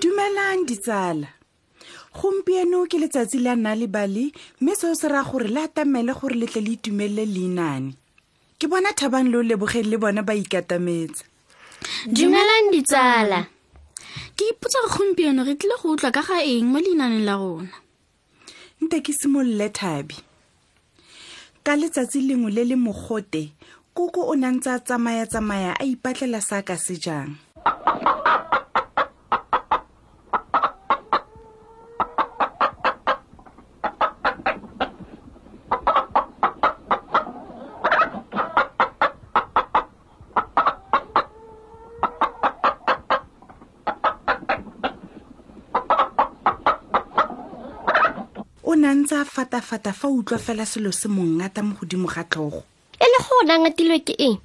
dumelang ditsala gompieno ke letsatsi la nna le bale mme seo se raya gore le atamele gore le tle le itumelele leinane ke bona thabang le o lebogeng le bona ba ikatametse dumelang ditsala ke ipotsa gore gompieno re tlile go utlwa ka ga eng mo leinaneng la rona mpe ke simolole thabi ka letsatsi lengwe le le mogote koko o nang tsa tsamaya tsamaya a ipatlela sa ka se jang o ne a ntse a fatafata fa utlwa fela selo se mongata mo godimo ga tlhogo e le go ona ngatilwe ke eng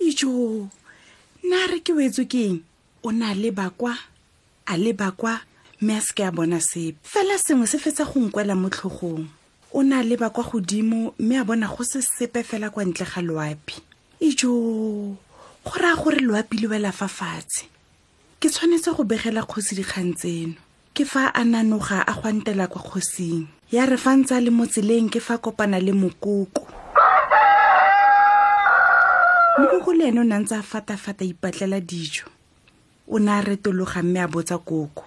ijo na re ke wetswe ke eng o ne a leba kwa a leba kwa mme a seke a bona sepe fela sengwe se fetsa go nkwela mo tlhogong o ne a leba kwa godimo mme a bona go se sepe fela kwa ntle ga loapi ijo go raya gore loapi le wela fa fatshe ke tshwanetse go begela kgosi dikgang tseno ke fa a nanoga a gwantela kwa kgosing ya re fa ntse a le mo tseleng ke fa kopana le mokoko mokoko le ene o ne ntse a fatafata ipatlela dijo o ne a retologa mme a botsa koko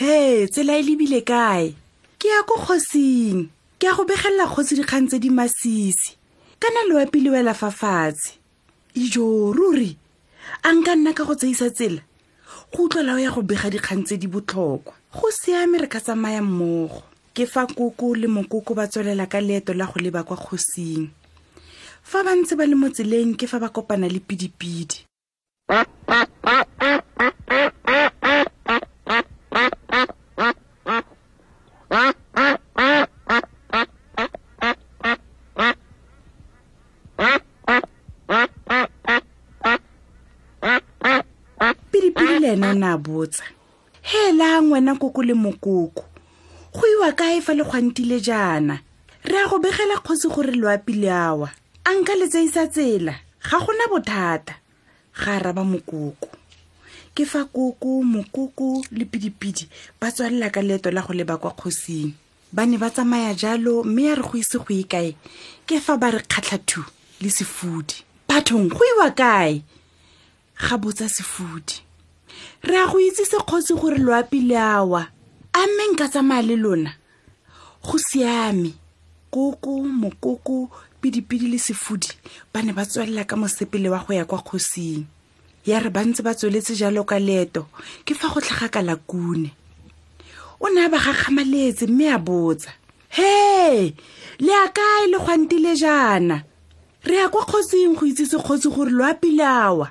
he tsela e lebile kae ke ya ko kgosing ke ya go begelela kgosi dikgang tse di masisi kana loapi le wela fa fatshe ijo ruri a nka nna ka go tseisa tsela go utlwela o ya go bega dikgang tse di botlhokwa go siame re ka tsamaya mmogo ke fa koko le mokoko ba tswelela ka leeto la go leba kwa kgosing fa ba ntse ba le mo tseleng ke fa ba kopana le pidipidi pidipidi le ene o ne a botsa heelang wena koko le mokoko go iwa kae fa le kgwantile jaana re a go begela kgosi gore loapi le awa a nka le tseisa tsela ga gona bothata ga araba mokoko ke fa koko mokoko le pidipidi ba tswalela ka leeto la go leba kwa kgosing ba ne ba tsamaya jalo mme ya re go ise go ye kae ke fa ba re kgatlhathu le sefudi bathong go iwa kae ga botsa sefudi re a go itse sekgosi gore loapi le awa a mme nka tsamaya le lona go siame koko mokoko pidipidi le sefudi ba ne ba tswelela ka mosepele wa go ya kwa kgosing ya re ba ntse ba tsweletse jalo ka leeto ke fa go tlhaga ka lakune o ne a ba gakgamaletse mme a botsa he le a kae le gwantile jaana re ya kwa kgotsing go itsise kgotsi gore lo apilawa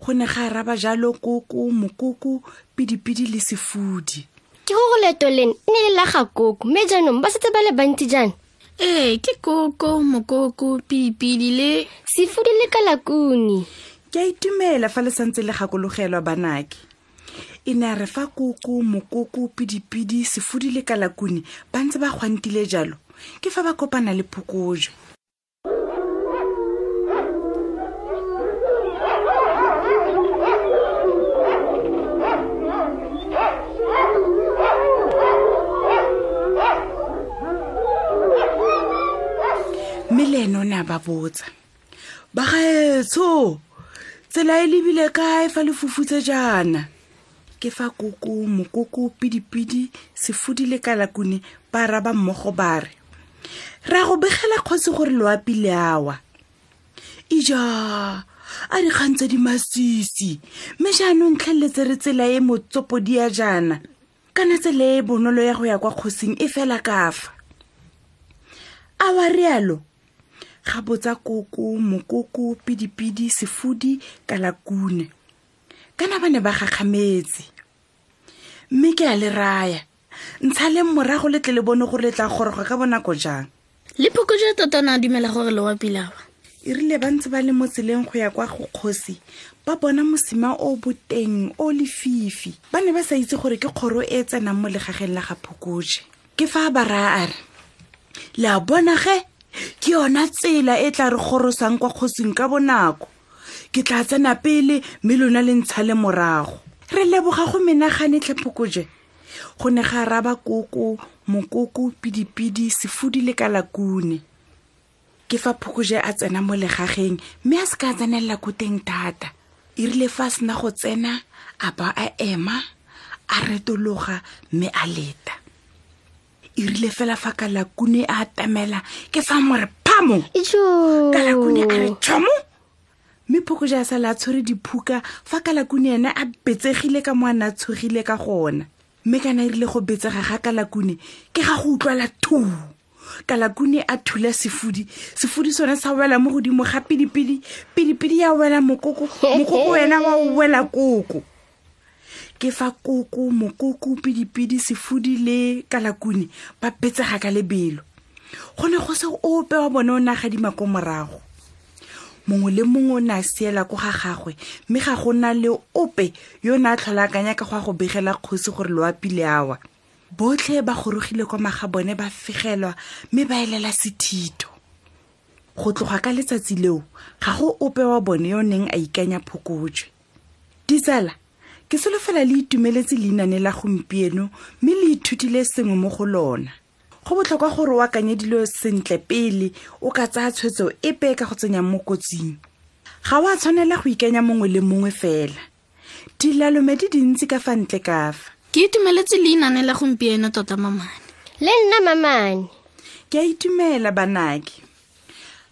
go ne ga araba jalo koko mokoko pidipidi le sefudi ke go go leto lene ne le la ga koko mme jaanong ba setse ba le bantsi jaana ee ke koko mokoko pipili le sefudi le kalakuni ke a itumela fa le santse le gakologelwa banake e ne a re fa koko mokoko pidipidi sefudi le kalakuni ba ntse ba gwantile jalo ke fa ba kopana le phokojo mme le ene o ne a ba botsa ba gaetsho tsela e lebile kae fa le fufutse jaana ke fa koko mokoko pidipidi sefodi le kalakune ba araba mmogo ba re ra go begela kgosi gore loapi le awa ija a di kgang tse di masisi mme jaanong tlheleletse re tsela e motsopodi ya jaana kana tsela e bonolo ya go ya kwa kgosing e fela kafa a wa rialo ga botsa koko mokoko pidipidi sefodi kalakune kana ba ne ba gakgametse mme ke a le raya ntshaleng morago le tle le bone gore le tla goroga ka bonako jang le phokoja tota na dumela gore le wapilawa e rile ba ntse ba le mo tseleng go ya kwa go kgosi ba bona mosima o boteng o lefifi ba ne ba sa itse gore ke kgoro e e tsenang mo legageng la ga phokoje ke fa ba raya a re le a bona ge ke yona tsela e tla re gorosang kwa kgosing ka bonako ke tla tsena pele mme lona le ntsha le morago re leboga go menagane tlhephokoje go ne ga raba koko mokoko pidipidi sefudi le kalakune ke fa phokoje a tsena mo legageng mme a se ka tsenelela ko teng thata e rile fa a sena go tsena a ba a ema a retologa mme a leta e rile fela fa kalakune a atamela ke fa more phamo kalakune a re tshomo mme phokoja a sala a tshwere diphuka fa kalakune ene a betsegile ka mo a ne a tshogile ka gona mme kana e rile go betsega ga kalakune ke ga go utlwala thuu kalakune a thula sefudi sefudi sone sa wela mo godimo ga pidipidi pidipidi ya wela mokoko mokoko wena wa wela koko ke fa koko mokoko pidipidi sefudi le kalakune ba petsega ka lebelo go ne go se ope wa bone o ne a gadima ko morago mongwe le mongwe o ne a siela ko ga gagwe mme ga go na le ope yo o ne a tlhola akanya ka go a go begela kgosi gore loapile awa botlhe ba gorogile kwa maga bone ba fegelwa mme ba elela sethito go tloga ka letsatsi leo ga go ope wa bone yo o neng a ikanya phokotswe ditsala ke solofela le itumeletse leinane la gompieno mme le ithutile sengwe mo go lona go botlhokwa gore o akanye dilo sentle pele o ka tsaya tshwetso epe ka go tsenya mo kotsing ga o a tshwanela go ikanya mongwe le mongwe fela dilalome di dintsi ka fa ntle kafa ke itumeletse leinane la gompieno tota mamane le nna mamane ke a itumela banake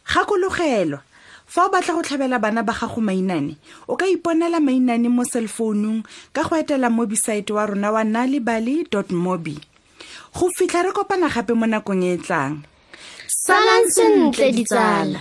gakologelwa fa o batla go tlhabela bana ba gago mainane o ka iponela mainane mo cellfounung ka go etela mobisaete wa rona wa nalibali mobi go fitlha re kopana gape mo nakong e e tlang salang sentle ditsala